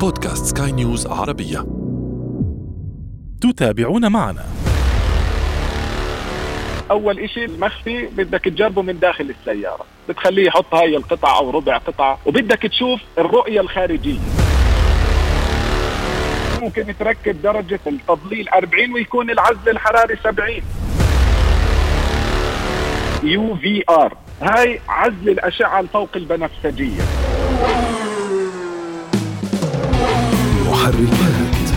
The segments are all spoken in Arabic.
بودكاست سكاي نيوز عربية. تتابعون معنا. أول إشي المخفي بدك تجربه من داخل السيارة. بتخليه يحط هاي القطعة أو ربع قطعة وبدك تشوف الرؤية الخارجية. ممكن تركب درجة التظليل 40 ويكون العزل الحراري 70 UVR. هاي عزل الأشعة الفوق البنفسجية. محركات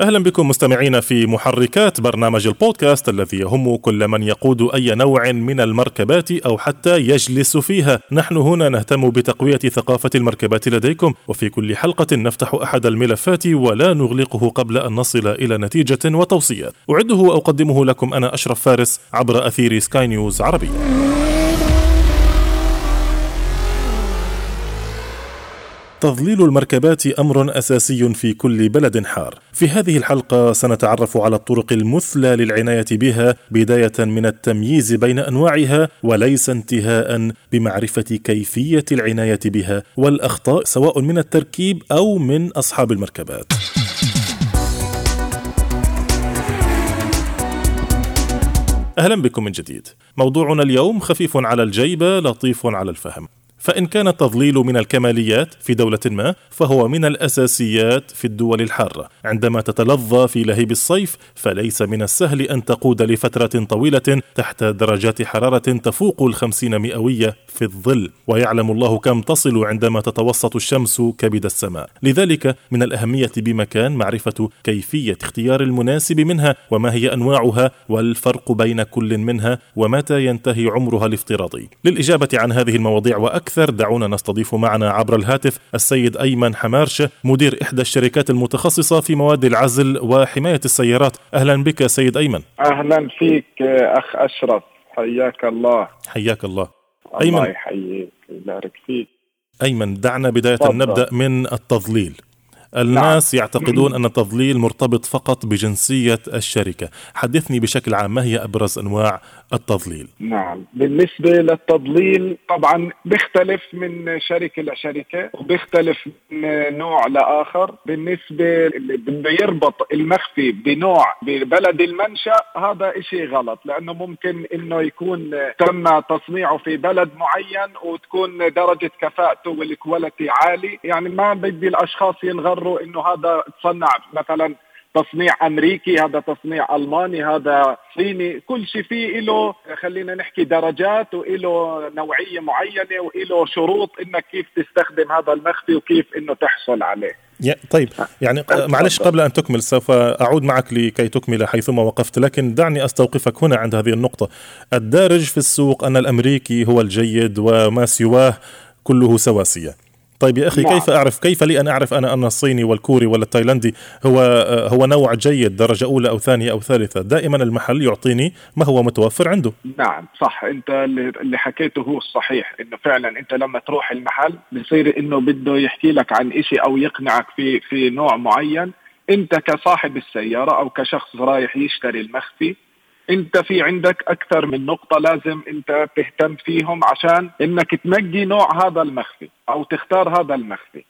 أهلا بكم مستمعينا في محركات برنامج البودكاست الذي يهم كل من يقود أي نوع من المركبات أو حتى يجلس فيها. نحن هنا نهتم بتقوية ثقافة المركبات لديكم وفي كل حلقة نفتح أحد الملفات ولا نغلقه قبل أن نصل إلى نتيجة وتوصية. أعده واقدمه لكم أنا أشرف فارس عبر أثير سكاي نيوز عربية. تظليل المركبات أمر أساسي في كل بلد حار. في هذه الحلقة سنتعرف على الطرق المثلى للعناية بها بداية من التمييز بين أنواعها وليس انتهاء بمعرفة كيفية العناية بها والأخطاء سواء من التركيب أو من أصحاب المركبات. أهلا بكم من جديد. موضوعنا اليوم خفيف على الجيبه لطيف على الفهم. فإن كان التضليل من الكماليات في دولة ما فهو من الأساسيات في الدول الحارة. عندما تتلظى في لهيب الصيف فليس من السهل أن تقود لفترة طويلة تحت درجات حرارة تفوق الخمسين مئوية في الظل. ويعلم الله كم تصل عندما تتوسط الشمس كبد السماء. لذلك من الأهمية بمكان معرفة كيفية اختيار المناسب منها وما هي أنواعها والفرق بين كل منها ومتى ينتهي عمرها الافتراضي. للإجابة عن هذه المواضيع وأكثر دعونا نستضيف معنا عبر الهاتف السيد أيمن حمارشة مدير إحدى الشركات المتخصصة في مواد العزل وحماية السيارات. أهلا بك سيد أيمن. أهلا فيك أخ أشرف. حياك الله. حياك الله. الله أيمن. يحييك ويبارك فيك. أيمن دعنا بداية. نبدأ من التضليل. الناس يعتقدون أن التضليل مرتبط فقط بجنسية الشركة. حدثني بشكل عام ما هي أبرز أنواع التضليل؟ نعم. بالنسبة للتضليل طبعا بيختلف من شركة لشركة وبيختلف من نوع لآخر. بالنسبة اللي بده يربط المخفي بنوع ببلد المنشأ هذا إشي غلط لأنه ممكن إنه يكون تم تصنيعه في بلد معين وتكون درجة كفاءته والكواليتي عالي. يعني ما بدي الأشخاص ينغروا إنه هذا تصنع مثلا تصنيع أمريكي هذا تصنيع ألماني هذا صيني كل شيء فيه له خلينا نحكي درجات وله نوعية معينة وله شروط إنك كيف تستخدم هذا المخفي وكيف إنه تحصل عليه. طيب يعني ق- معلش قبل أن تكمل سوف أعود معك لكي تكمل حيثما وقفت لكن دعني أستوقفك هنا عند هذه النقطة. الدارج في السوق أن الأمريكي هو الجيد وما سواه كله سواسية. طيب يا أخي نعم. كيف أعرف كيف لي أن أعرف أنا أن الصيني والكوري ولا التايلندي هو هو نوع جيد درجة أولى أو ثانية أو ثالثة؟ دائما المحل يعطيني ما هو متوفر عنده. نعم صح. أنت اللي حكيته هو الصحيح إنه فعلا أنت لما تروح المحل بصير إنه بده يحكي لك عن إشي أو يقنعك في في نوع معين. أنت كصاحب السيارة أو كشخص رايح يشتري المخفي انت في عندك أكثر من نقطة لازم انت تهتم فيهم عشان انك تنقي نوع هذا المخفي أو تختار هذا المخفي.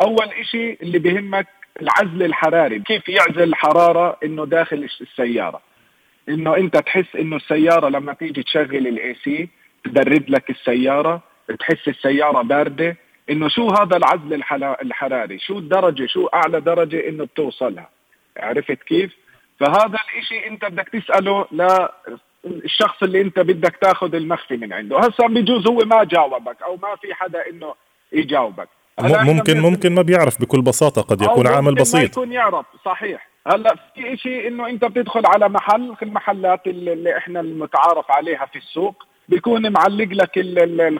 اول اشي اللي بهمك العزل الحراري كيف يعزل الحرارة انه داخل السيارة؟ انه انت تحس انه السيارة لما تيجي تشغل ال AC تبرد لك السيارة تحس السيارة باردة. انه شو هذا العزل الحراري؟ شو الدرجة؟ شو أعلى درجة إنه بتوصلها؟ عرفت كيف؟ فهذا الإشي أنت بدك تسأله للشخص اللي أنت بدك تاخذ المخفي من عنده. هسا بجوز هو ما جاوبك أو ما في حدا إنه يجاوبك. ممكن ممكن ما بيعرف بكل بساطة قد أو يكون عامل ممكن ما بسيط. يكون يعرف صحيح. هلا في شيء إنه أنت بتدخل على محل في المحلات اللي إحنا المتعارف عليها في السوق. بيكون معلق لك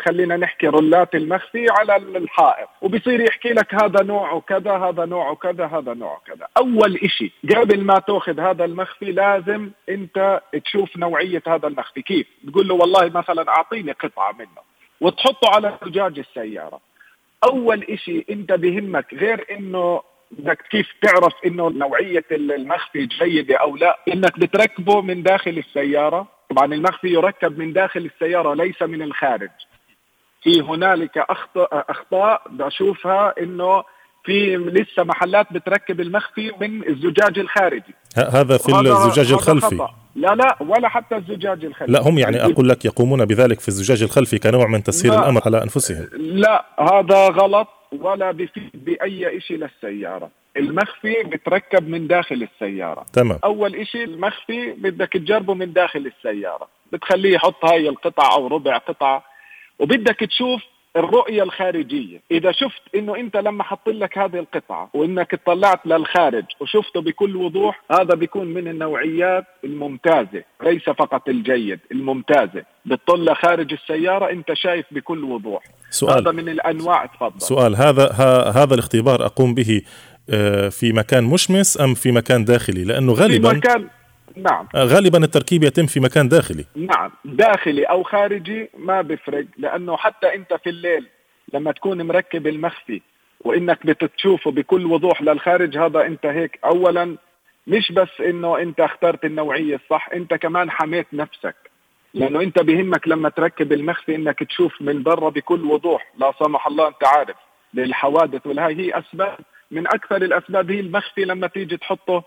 خلينا نحكي رولات المخفي على ال- الحائط وبصير يحكي لك هذا نوعه كذا هذا نوعه كذا هذا نوعه كذا أول إشي قبل ما تأخذ هذا المخفي لازم أنت تشوف نوعية هذا المخفي. كيف؟ تقول له والله مثلا أعطيني قطعة منه وتحطه على زجاج السيارة. أول إشي أنت بهمك غير إنه بدك كيف تعرف إنه نوعية المخفي جيدة أو لا إنك بتركبه من داخل السيارة طبعا المخفي يركب من داخل السيارة ليس من الخارج. في هنالك اخطاء أخطاء بشوفها إنه في لسه محلات بتركب المخفي من الزجاج الخارجي. هذا في الزجاج الخلفي. لا لا ولا حتى الزجاج الخلفي. لا هم يعني أقول لك يقومون بذلك في الزجاج الخلفي كنوع من تسهيل الأمر على أنفسهم. لا هذا غلط ولا بفيد بأي شيء للسيارة. المخفي بتركب من داخل السيارة. تمام. أول شيء المخفي بدك تجربه من داخل السيارة. بتخليه يحط هاي القطعة أو ربع قطعة وبدك تشوف الرؤية الخارجية. إذا شفت إنه أنت لما حط لك هذه القطعة وإنك اطلعت للخارج وشفته بكل وضوح هذا بيكون من النوعيات الممتازة ليس فقط الجيد الممتازة. بتطلع خارج السيارة أنت شايف بكل وضوح. سؤال. هذا من الأنواع تفضل. سؤال. هذا هذا الاختبار أقوم به في مكان مشمس أم في مكان داخلي؟ لأنه غالبا في مكان نعم. آه، غالبا التركيب يتم في مكان داخلي. نعم. داخلي أو خارجي ما بفرق لأنه حتى أنت في الليل لما تكون مركب المخفي وإنك بتشوفه بكل وضوح للخارج هذا أنت هيك اولا مش بس إنه أنت اخترت النوعية الصح أنت كمان حميت نفسك. لأنه أنت بهمك لما تركب المخفي إنك تشوف من برا بكل وضوح لا سمح الله أنت عارف للحوادث. والهاي هي أسباب من أكثر الأسباب هي المخفي لما تيجي تحطه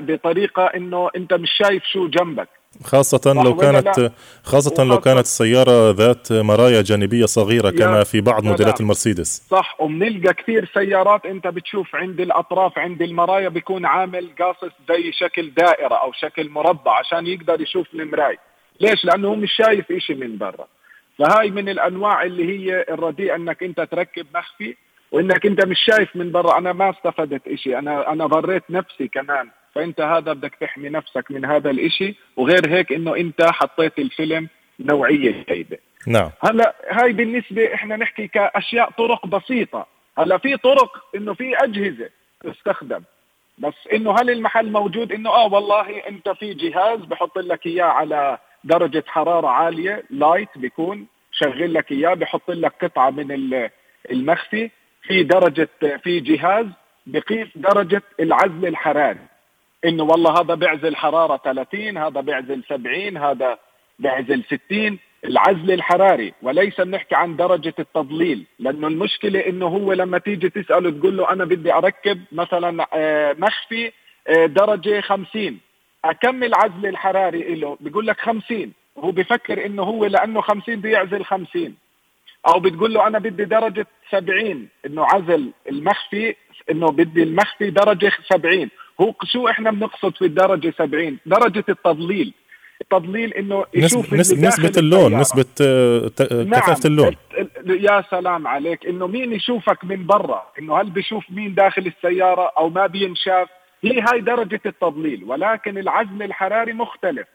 بطريقة إنه أنت مش شايف شو جنبك. خاصة لو كانت خاصة لو كانت السيارة ذات مرايا جانبية صغيرة كما في بعض موديلات المرسيدس. صح وبنلقى كثير سيارات أنت بتشوف عند الأطراف عند المرايا بيكون عامل قاصص زي شكل دائرة أو شكل مربع عشان يقدر يشوف المراي ليش؟ لأنه هو مش شايف إشي من برا. فهاي من الأنواع اللي هي الرديئة إنك أنت تركب مخفي. وإنك أنت مش شايف من برا. أنا ما استفدت إشي. أنا أنا ضريت نفسي كمان. فأنت هذا بدك تحمي نفسك من هذا الإشي. وغير هيك إنه أنت حطيت الفيلم نوعية جيدة. نعم. هلا هاي بالنسبة إحنا نحكي كأشياء طرق بسيطة. هلا في طرق إنه في أجهزة تستخدم. بس إنه هل المحل موجود؟ إنه آه والله أنت في جهاز بحط لك إياه على درجة حرارة عالية. لايت بيكون. شغل لك إياه. بحط لك قطعة من المخفي. في درجة في جهاز بقيس درجة العزل الحراري. إنه والله هذا بيعزل حراره 30 هذا بيعزل 70 هذا بيعزل 60 العزل الحراري وليس بنحكي عن درجة التضليل. لأنه المشكلة إنه هو لما تيجي تسأله تقول له أنا بدي أركب مثلا آه، مخفي آه، درجة 50 اكمل عزل الحراري له بيقول لك 50 وهو بفكر إنه هو لأنه 50 بده يعزل 50 أو بتقول له أنا بدي درجة 70 إنه عزل المخفي إنه بدي المخفي درجة 70 هو شو إحنا بنقصد في الدرجه 70 درجة التضليل. التضليل إنه يشوف نسبة, نسبة اللون نسبة آه، نعم. كثافة اللون. يا سلام عليك. إنه مين يشوفك من برا؟ إنه هل بيشوف مين داخل السيارة أو ما بينشاف؟ هي هاي درجة التضليل. ولكن العزل الحراري مختلف.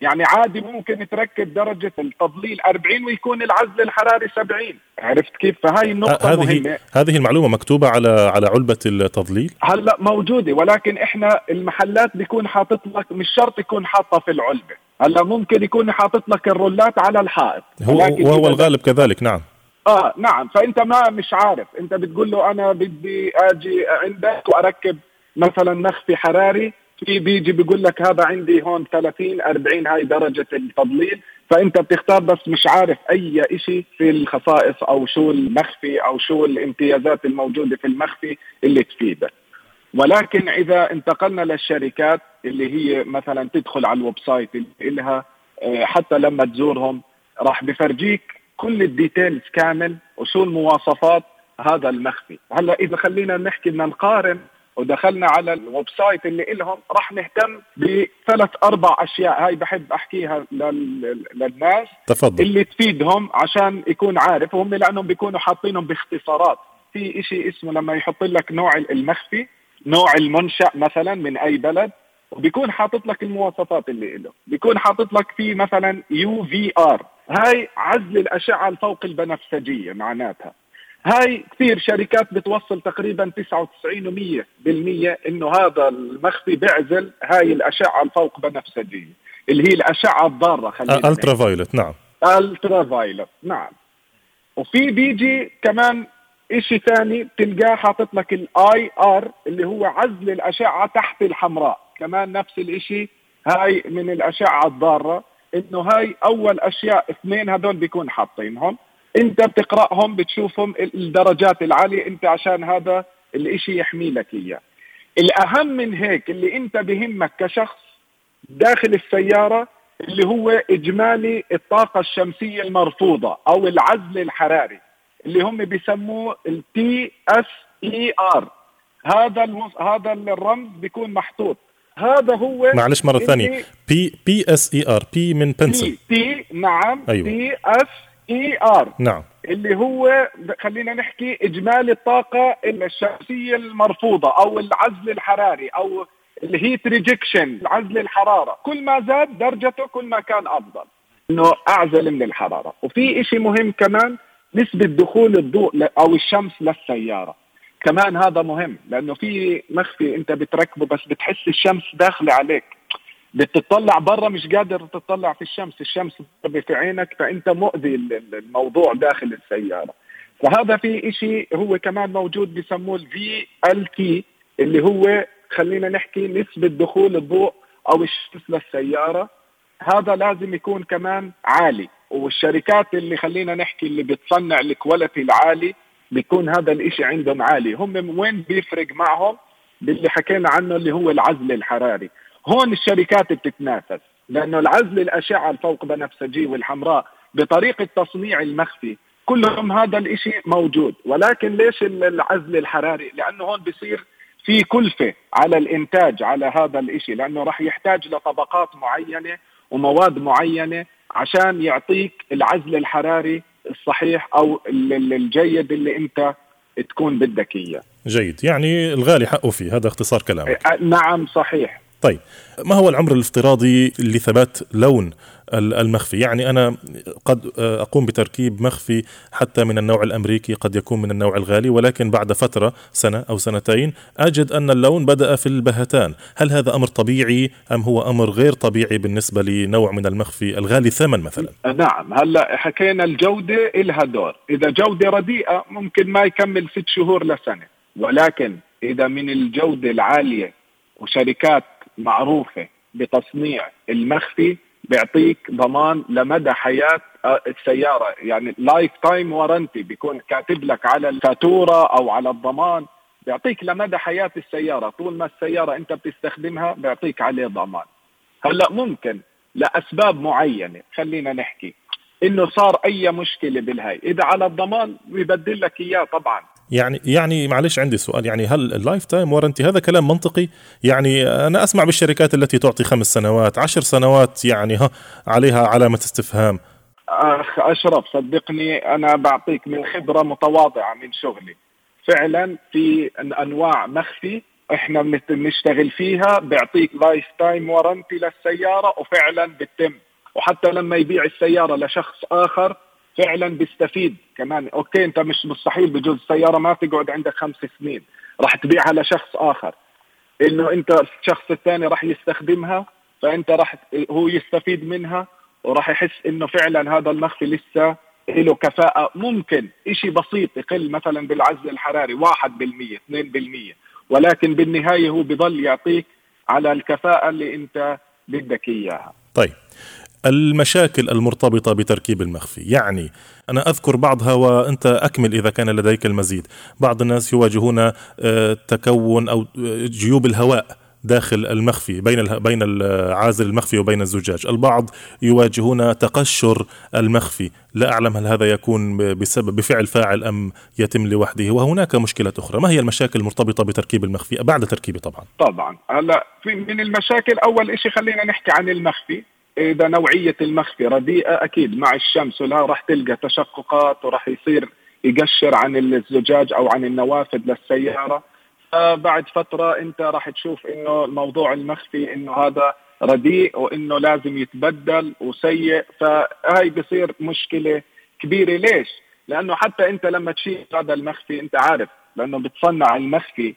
يعني عادي ممكن تركب درجة التضليل 40 ويكون العزل الحراري 70 عرفت كيف؟ فهاي النقطة هذه مهمة. هذه المعلومة مكتوبة على على علبة التضليل. هلأ موجودة ولكن إحنا المحلات بيكون حاطط لك مش شرط يكون حاطة في العلبة. هلأ ممكن يكون حاطط لك الرولات على الحائط. هو وهو الغالب كذلك نعم. آه نعم. فأنت ما مش عارف. أنت بتقول له أنا بدي آجي عندك وأركب مثلا مخفي حراري في بيجي بيقول لك هذا عندي هون 30 40 هاي درجة التظليل فأنت بتختار بس مش عارف أي شيء في الخصائص أو شو المخفي أو شو الامتيازات الموجودة في المخفي اللي تفيدك ولكن إذا انتقلنا للشركات اللي هي مثلا تدخل على ال website اللي لها آه، حتى لما تزورهم راح بفرجيك كل ال details كامل وشو المواصفات هذا المخفي. هلأ إذا خلينا نحكي بدنا نقارن ودخلنا على ال website اللي لهم راح نهتم بثلاث أربع أشياء. هاي بحب أحكيها للناس تفضل. اللي تفيدهم عشان يكون عارف. وهم لأنهم بيكونوا حاطينهم باختصارات. في شيء اسمه لما يحط لك نوع المخفي نوع المنشأ مثلا من أي بلد وبيكون حاطط لك المواصفات اللي له بيكون حاطط لك في مثلا UVR. هاي عزل الأشعة الفوق البنفسجية معناتها. هاي كثير شركات بتوصل تقريبا 99 و100 بالمية إنه هذا المخفي بيعزل هاي الأشعة الفوق بنفسجيه اللي هي الأشعة الضارة خلينا ultraviolet نعم. ultraviolet نعم. وفي بيجي كمان شيء ثاني بتلقاه حاطط لك ال IR اللي هو عزل الأشعة تحت الحمراء. كمان نفس الشيء هاي من الأشعة الضارة إنه هاي أول أشياء اثنين هذول بيكون حاطينهم. انت بتقراهم بتشوفهم الدرجات العالية انت عشان هذا الإشي يحمي لك إياه الأهم من هيك اللي انت بهمك كشخص داخل السيارة اللي هو إجمالي الطاقة الشمسية المرفوضة أو العزل الحراري اللي هم بيسموه ال TSER هذا. هذا الرمز بيكون محطوط هذا هو معلش مرة ثانية P PSER P من pencil P نعم أيوة. PSER نعم. اللي هو خلينا نحكي إجمالي الطاقة الشمسية المرفوضة أو العزل الحراري أو ال heat rejection عزل الحرارة. كل ما زاد درجته كل ما كان أفضل. إنه أعزل من الحرارة. وفي شيء مهم كمان نسبة دخول الضوء أو الشمس للسيارة. كمان هذا مهم لأنه في مخفي أنت بتركبه بس بتحس الشمس داخلة عليك. بتطلع برا مش قادر تطلع في الشمس الشمس في عينك فأنت مؤذي الموضوع داخل السيارة. فهذا في إشي هو كمان موجود بسموه ال VLT اللي هو خلينا نحكي نسبة دخول الضوء أو الشمس للسيارة. هذا لازم يكون كمان عالي. والشركات اللي خلينا نحكي اللي بتصنع ال quality العالي بيكون هذا الإشي عندهم عالي. هم وين بيفرق معهم؟ باللي حكينا عنه اللي هو العزل الحراري. هون الشركات بتتنافس لأنه العزل الأشعة الفوق بنفسجي والحمراء بطريقة تصنيع المخفي كلهم هذا الإشي موجود. ولكن ليش العزل الحراري؟ لأنه هون بصير في كلفة على الإنتاج على هذا الإشي لأنه راح يحتاج لطبقات معينة ومواد معينة عشان يعطيك العزل الحراري الصحيح أو الجيد اللي أنت تكون بدك إياه. جيد. يعني الغالي حقه فيه هذا اختصار كلامك. نعم صحيح. طيب ما هو العمر الافتراضي لثبات لون المخفي؟ يعني أنا قد أقوم بتركيب مخفي حتى من النوع الأمريكي قد يكون من النوع الغالي ولكن بعد فترة سنة أو سنتين أجد أن اللون بدأ في البهتان. هل هذا أمر طبيعي أم هو أمر غير طبيعي بالنسبة لنوع من المخفي الغالي الثمن مثلا؟ نعم هلا حكينا الجودة إلها دور إذا جودة رديئة ممكن ما يكمل ست شهور لسنة. ولكن إذا من الجودة العالية وشركات معروفة بتصنيع المخفي بيعطيك ضمان لمدى حياة آه، السيارة. يعني lifetime warranty بيكون كاتب لك على الفاتورة أو على الضمان. بيعطيك لمدى حياة السيارة. طول ما السيارة أنت بتستخدمها بيعطيك عليه ضمان. هلأ ممكن لأسباب معينة. خلينا نحكي. إنه صار أي مشكلة بالهاي إذا على الضمان بيبدل لك إياه طبعا. يعني يعني معلش عندي سؤال. يعني هل ال lifetime warranty هذا كلام منطقي؟ يعني أنا أسمع بالشركات التي تعطي خمس سنوات عشر سنوات يعني ها عليها علامة استفهام. أخ أشرف صدقني أنا بعطيك من خبرة متواضعة من شغلي. فعلا في أنواع مخفي إحنا بنشتغل فيها بيعطيك lifetime warranty للسيارة وفعلا بتتم. وحتى لما يبيع السيارة لشخص آخر فعلا بيستفيد. كمان أوكي أنت مش مستحيل بجوز السيارة ما تقعد عندك خمس سنين راح تبيعها لشخص آخر. إنه أنت الشخص الثاني راح يستخدمها فأنت راح هو يستفيد منها وراح يحس إنه فعلا هذا المخفي لسه له كفاءة. ممكن شيء بسيط يقل مثلا بالعزل الحراري 1% 2% ولكن بالنهاية هو بضل يعطيك على الكفاءة اللي أنت بدك إياها. طيب. المشاكل المرتبطة بتركيب المخفي. يعني أنا أذكر بعضها وأنت أكمل إذا كان لديك المزيد. بعض الناس يواجهون آه، تكون أو آه، جيوب الهواء داخل المخفي بين بين العازل المخفي وبين الزجاج، البعض يواجهون تقشر المخفي، لا أعلم هل هذا يكون بسبب بفعل فاعل أم يتم لوحده، وهناك مشكلة أخرى، ما هي المشاكل المرتبطة بتركيب المخفي؟ بعد تركيبه طبعا؟ طبعا، هلا في من المشاكل أول شيء خلينا نحكي عن المخفي، إذا نوعية المخفي رديئة أكيد مع الشمس ولها راح تلقى تشققات وراح يصير يقشر عن الزجاج أو عن النوافذ للسيارة. فبعد فترة أنت راح تشوف إنه الموضوع المخفي إنه هذا رديء وإنه لازم يتبدل وسيء. فهي بصير مشكلة كبيرة. ليش؟ لأنه حتى أنت لما تشيل هذا المخفي أنت عارف لأنه بتصنع المخفي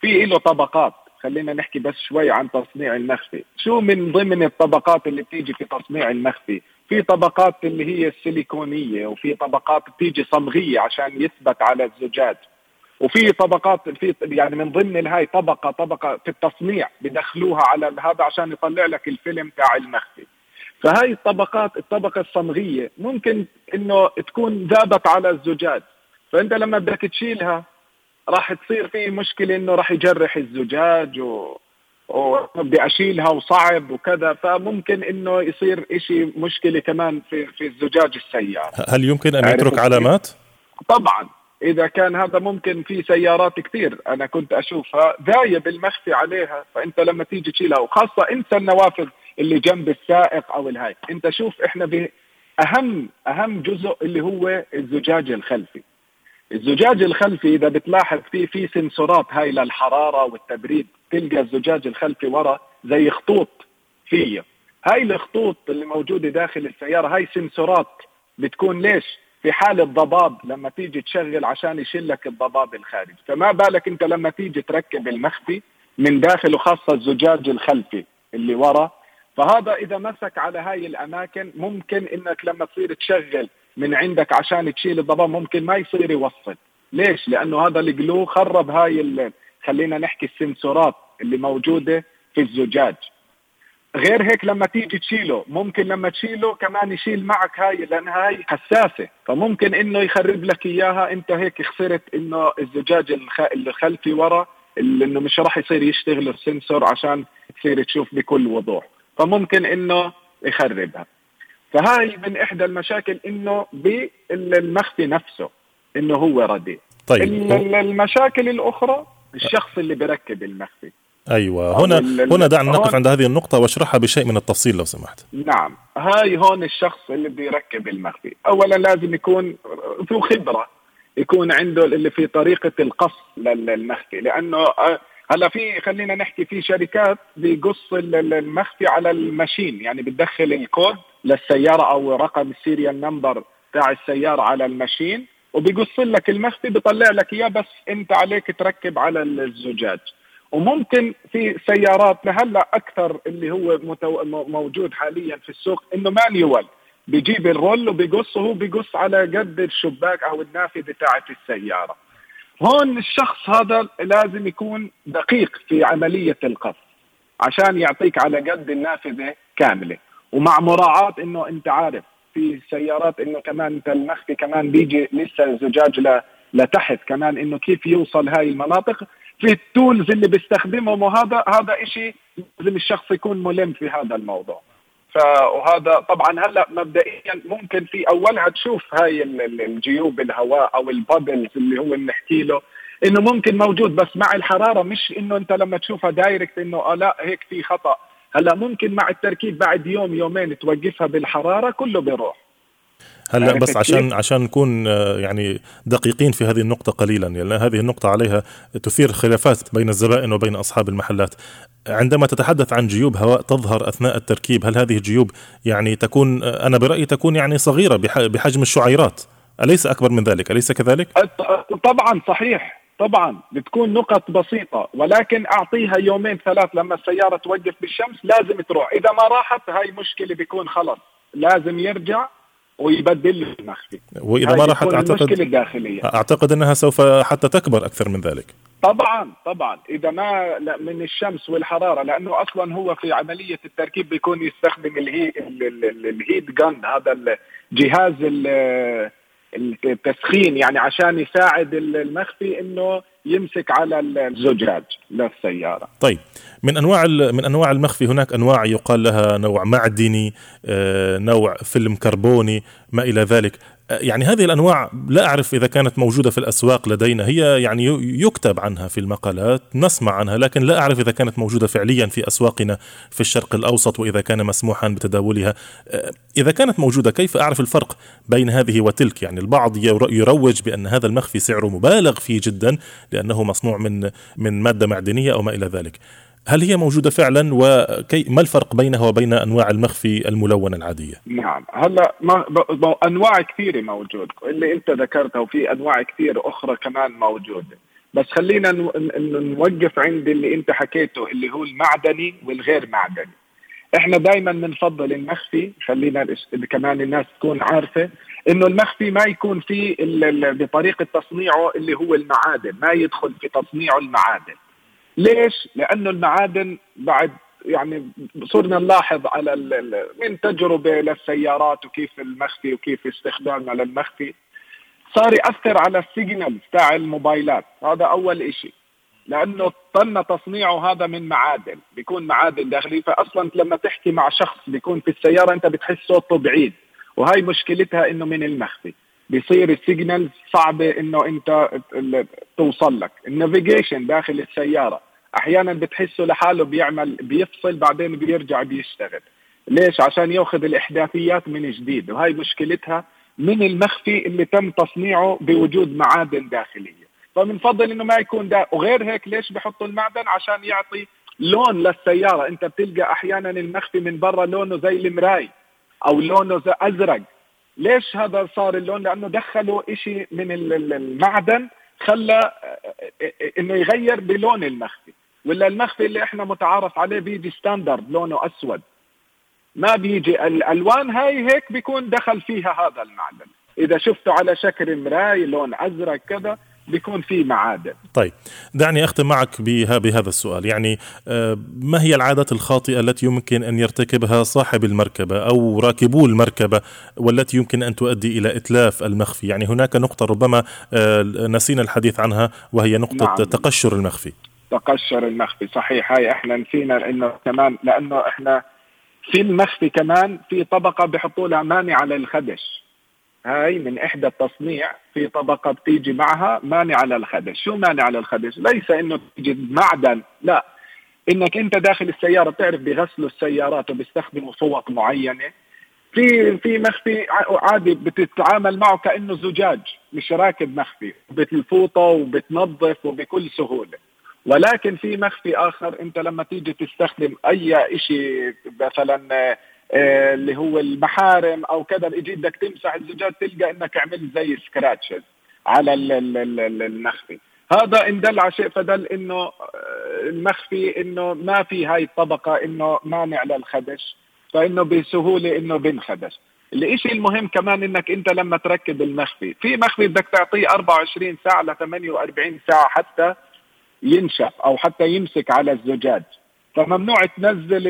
في له طبقات. خلينا نحكي بس شوي عن تصنيع المخفي شو من ضمن الطبقات اللي بتيجي في تصنيع المخفي في طبقات اللي هي السيليكونية وفي طبقات بتيجي صمغية عشان يثبت على الزجاج. وفي طبقات في يعني من ضمن الهاي طبقة طبقة في التصنيع بدخلوها على هذا عشان يطلع لك الفيلم تاع المخفي فهاي الطبقات الطبقة الصمغية ممكن إنه تكون ذابت على الزجاج. فأنت لما بدك تشيلها راح تصير في مشكلة إنه راح يجرح الزجاج و... وبدي أشيلها وصعب وكذا فممكن إنه يصير إشي مشكلة كمان في في الزجاج السيارة. هل يمكن أن يترك علامات؟ طبعا إذا كان هذا ممكن في سيارات كثير أنا كنت أشوفها ذايب المخفي عليها فأنت لما تيجي تشيلها وخاصة إنسى النوافذ اللي جنب السائق أو الهاي. أنت شوف إحنا اهم أهم جزء اللي هو الزجاج الخلفي. الزجاج الخلفي إذا بتلاحظ فيه في سنسورات هاي للحرارة والتبريد تلقى الزجاج الخلفي ورا زي خطوط فيه. هاي الخطوط اللي موجودة داخل السيارة هاي سنسورات بتكون ليش؟ في حالة ضباب لما تيجي تشغل عشان يشيل لك الضباب الخارجي فما بالك أنت لما تيجي تركب المخفي من داخل وخاصة الزجاج الخلفي اللي ورا؟ فهذا إذا مسك على هاي الأماكن ممكن إنك لما تصير تشغل من عندك عشان تشيل الضباب ممكن ما يصير يوصل. ليش؟ لأنه هذا الجلو خرب هاي خلينا نحكي السنسورات اللي موجودة في الزجاج. غير هيك لما تيجي تشيله ممكن لما تشيله كمان يشيل معك هاي لانها هاي حساسة. فممكن إنه يخرب لك إياها. أنت هيك خسرت إنه الزجاج الخلفي ورا إنه مش راح يصير يشتغل السنسور عشان تصير تشوف بكل وضوح. فممكن إنه يخربها. فهاي من إحدى المشاكل إنه بالمخفي نفسه إنه هو رديء. طيب. المشاكل الأخرى الشخص اللي بركب المخفي. أيوه. هنا هنا دعنا نقف عند هذه النقطة واشرحها بشيء من التفصيل لو سمحت. نعم، هاي هون الشخص اللي بده يركب المخفي، أولا لازم يكون ذو خبرة. يكون عنده اللي في طريقة القص للمخفي. لأنه آه، هلا في خلينا نحكي في شركات بيقص المخفي على ال machine. يعني بتدخل الكود للسيارة أو رقم ال serial number تاع السيارة على ال machine وبيقص لك المخفي بيطلع لك إياه بس أنت عليك تركب على الزجاج. وممكن في سيارات لهلأ أكثر اللي هو متو... موجود حاليا في السوق إنه manual بيجيب الرول وبيقص وهو بيقص على قد الشباك أو النافذة تاعت السيارة. هون الشخص هذا لازم يكون دقيق في عملية القص عشان يعطيك على قد النافذة كاملة. ومع مراعاة إنه أنت عارف في سيارات إنه كمان أنت المخفي كمان بيجي لسه الزجاج لتحت كمان إنه كيف يوصل هاي المناطق. في التولز اللي بيستخدمهم وهذا هذا شيء لازم الشخص يكون ملم في هذا الموضوع. فهذا طبعا هلأ مبدئيا ممكن في أولها تشوف هاي الجيوب الهواء أو ال bubbles اللي هو بنحكي له إنه ممكن موجود بس مع الحرارة مش إنه أنت لما تشوفها direct إنه آه لا هيك في خطأ. هلا ممكن مع التركيب بعد يوم يومين توقفها بالحرارة كله بيروح. هلا بس عشان عشان نكون آه، يعني دقيقين في هذه النقطة قليلا لأن يعني هذه النقطة عليها تثير خلافات بين الزبائن وبين أصحاب المحلات. عندما تتحدث عن جيوب هواء تظهر أثناء التركيب هل هذه الجيوب يعني تكون آه، أنا برأيي تكون يعني صغيرة بحجم الشعيرات؟ أليس أكبر من ذلك؟ أليس كذلك؟ طبعا صحيح. طبعا بتكون نقط بسيطة ولكن أعطيها يومين ثلاث لما السيارة توقف بالشمس لازم تروح. إذا ما راحت هاي مشكلة بيكون خلص. لازم يرجع ويبدل له المخفي. وإذا ما راحت أعتقد الداخلية. أعتقد إنها سوف حتى تكبر أكثر من ذلك. طبعا طبعا. إذا ما من الشمس والحرارة لأنه أصلا هو في عملية التركيب بيكون يستخدم الهي الهيت جن هذا الجهاز التسخين يعني عشان يساعد المخفي إنه يمسك على الزجاج للسيارة. طيب من أنواع من أنواع المخفي هناك أنواع يقال لها نوع معدني، آه، نوع فيلم كربوني، ما إلى ذلك. يعني هذه الأنواع لا أعرف إذا كانت موجودة في الأسواق لدينا. هي يعني يكتب عنها في المقالات نسمع عنها لكن لا أعرف إذا كانت موجودة فعليا في أسواقنا في الشرق الأوسط وإذا كان مسموحا بتداولها. إذا كانت موجودة كيف أعرف الفرق بين هذه وتلك؟ يعني البعض يروج بأن هذا المخفي سعره مبالغ فيه جدا لأنه مصنوع من من مادة معدنية أو ما إلى ذلك. هل هي موجودة فعلا؟ وكي ما الفرق بينها وبين أنواع المخفي الملونة العادية؟ نعم. هلا ما أنواع كثيرة موجود. اللي أنت ذكرتها وفي أنواع كثير أخرى كمان موجودة. بس خلينا نوقف عند اللي أنت حكيته اللي هو المعدني والغير معدني. إحنا دائما بنفضل المخفي. خلينا كمان الناس تكون عارفة إنه المخفي ما يكون فيه بطريقة تصنيعه اللي هو المعادن ما يدخل في تصنيعه المعادن. ليش؟ لأنه المعادن بعد يعني صرنا نلاحظ على من تجربة للسيارات وكيف المخفي وكيف استخدامنا للمخفي صار يأثر على ال signal تاع الموبايلات. هذا أول شيء لأنه تم تصنيعه هذا من معادن بيكون معادن داخلي. فأصلا لما تحكي مع شخص بيكون في السيارة أنت بتحس صوته بعيد. وهي مشكلتها إنه من المخفي. بيصير ال signal صعبة إنه أنت توصل لك. النافيجيشن داخل السيارة أحيانا بتحسه لحاله بيعمل بيفصل بعدين بيرجع بيشتغل. ليش؟ عشان ياخذ الإحداثيات من جديد وهي مشكلتها من المخفي اللي تم تصنيعه بوجود معادن داخلية. فبنفضل إنه ما يكون ده وغير هيك ليش بحطوا المعدن؟ عشان يعطي لون للسيارة. أنت بتلقى أحيانا المخفي من برا لونه زي المراي أو لونه زي أزرق. ليش هذا صار اللون؟ لأنه دخلوا شيء من المعدن خلى إنه يغير بلون المخفي. ولا المخفي اللي إحنا متعارف عليه بيجي ستاندرد لونه أسود. ما بيجي الألوان هاي هيك بيكون دخل فيها هذا المعدن. إذا شفته على شكل مراي لون أزرق كذا بيكون في معادن. طيب دعني أختم معك بها بهذا السؤال. يعني آه، ما هي العادات الخاطئة التي يمكن أن يرتكبها صاحب المركبة أو راكبو المركبة والتي يمكن أن تؤدي إلى إتلاف المخفي؟ يعني هناك نقطة ربما آه، نسينا الحديث عنها وهي نقطة نعم. تقشر المخفي. تقشر المخفي. صحيح هاي إحنا نسينا انه كمان لأنه إحنا في المخفي كمان في طبقة بحطوا لها مانع للخدش هاي من إحدى التصنيع في طبقة بتيجي معها مانع للخدش شو مانع للخدش ليس إنه تيجي معدن لا. إنك أنت داخل السيارة بتعرف بغسلوا السيارات وبيستخدموا صوت معينة. في في مخفي عادي بتتعامل معه كأنه زجاج مش راكب مخفي. بتفوطه وبتنظف وبكل سهولة. ولكن في مخفي آخر أنت لما تيجي تستخدم أي شيء مثلا آه، اللي هو المحارم أو كذا بيجي بدك تمسح الزجاج تلقى إنك عملت زي سكراتشز على المخفي. هذا إن دل على شيء فدل إنه آه، المخفي إنه ما في هاي الطبقة إنه مانع للخدش فإنه بسهولة إنه بنخدش الإشي المهم كمان إنك أنت لما تركب المخفي في مخفي بدك تعطيه 24 ساعة ل 48 ساعة حتى ينشف أو حتى يمسك على الزجاج. فممنوع تنزل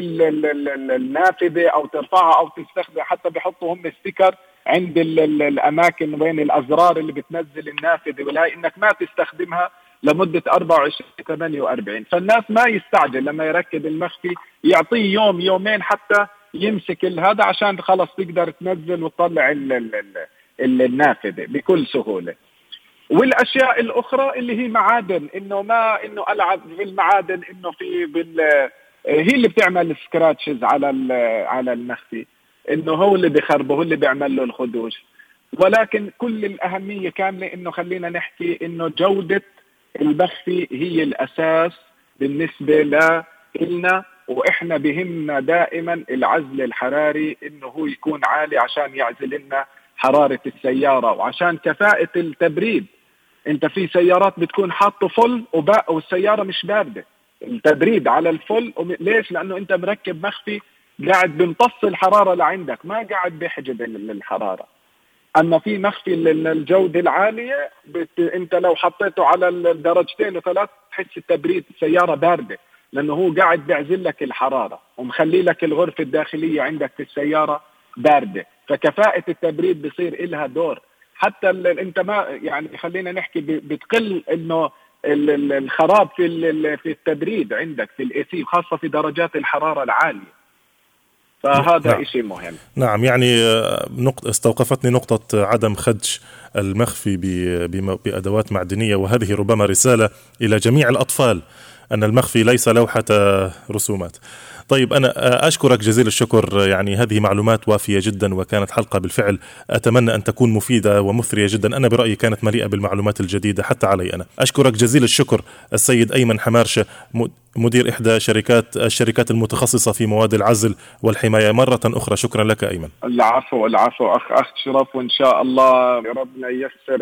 النافذة أو ترفعها أو تستخدم حتى بيحطوا هم ستيكر عند الأماكن وين الأزرار اللي بتنزل النافذة. ولا إنك ما تستخدمها لمدة 24 48 فالناس ما يستعجل لما يركب المخفي يعطيه يوم يومين حتى يمسك هذا عشان خلص تقدر تنزل وتطلع النافذة بكل سهولة. والأشياء الأخرى اللي هي معادن إنه ما إنه ألعب في المعادن إنه في بال هي اللي بتعمل سكراتشز على على المخفي إنه هو اللي بخربه هو اللي بيعمل له الخدوش. ولكن كل الأهمية كاملة إنه خلينا نحكي إنه جودة المخفي هي الأساس بالنسبة لنا وإحنا بهمنا دائما العزل الحراري إنه هو يكون عالي عشان يعزل لنا حرارة السيارة. وعشان كفاءة التبريد انت في سيارات بتكون حاطه فل وباء والسيارة مش باردة. التبريد على الفل ليش؟ لأنه انت مركب مخفي قاعد بيمتص الحرارة لعندك ما قاعد بيحجب الحرارة. أما في مخفي الجودة العالية بت... انت لو حطيته على الدرجتين وثلاث تحس التبريد السياره باردة لأنه هو قاعد بيعزل لك الحرارة ومخلي لك الغرفة الداخلية عندك في السيارة باردة. فكفاءة التبريد بصير لها دور. حتى انت ما يعني خلينا نحكي بتقل انه الخراب في في التبريد عندك في ال AC خاصه في درجات الحرارة العالية. فهذا نعم. شيء مهم. نعم يعني آه، نقطة استوقفتني نقطة عدم خدش المخفي بأدوات معدنية وهذه ربما رسالة إلى جميع الأطفال. أن المخفي ليس لوحة رسومات. طيب أنا أشكرك جزيل الشكر. يعني هذه معلومات وافية جدا وكانت حلقة بالفعل. أتمنى أن تكون مفيدة ومثرية جدا. أنا برأيي كانت مليئة بالمعلومات الجديدة حتى علي أنا. أشكرك جزيل الشكر السيد أيمن حمارشة مدير إحدى شركات الشركات المتخصصة في مواد العزل والحماية. مرة أخرى شكرا لك أيمن. العفو العفو. أخ أخ شرف وإن شاء الله ربنا ييسر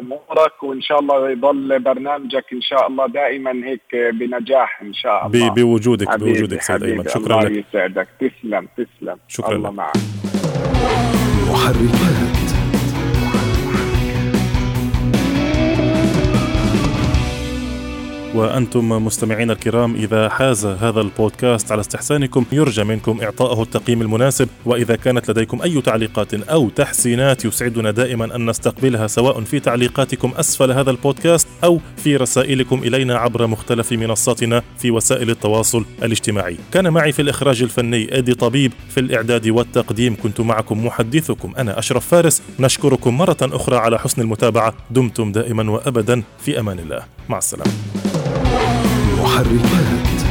أمورك وإن شاء الله يضل برنامجك إن شاء الله دائما هيك بنجاح إن شاء الله. بوجودك بوجودك سيد أيمن. شكرا الله لك. يسعدك. تسلم تسلم. شكرا الله معك. محركات وأنتم مستمعين الكرام إذا حاز هذا البودكاست على استحسانكم يرجى منكم إعطائه التقييم المناسب. وإذا كانت لديكم أي تعليقات أو تحسينات يسعدنا دائما أن نستقبلها سواء في تعليقاتكم أسفل هذا البودكاست أو في رسائلكم إلينا عبر مختلف منصاتنا في وسائل التواصل الاجتماعي. كان معي في الإخراج الفني أدي طبيب في الإعداد والتقديم كنت معكم محدثكم أنا أشرف فارس. نشكركم مرة أخرى على حسن المتابعة. دمتم دائما وأبدا في أمان الله. مع السلامة. محركات.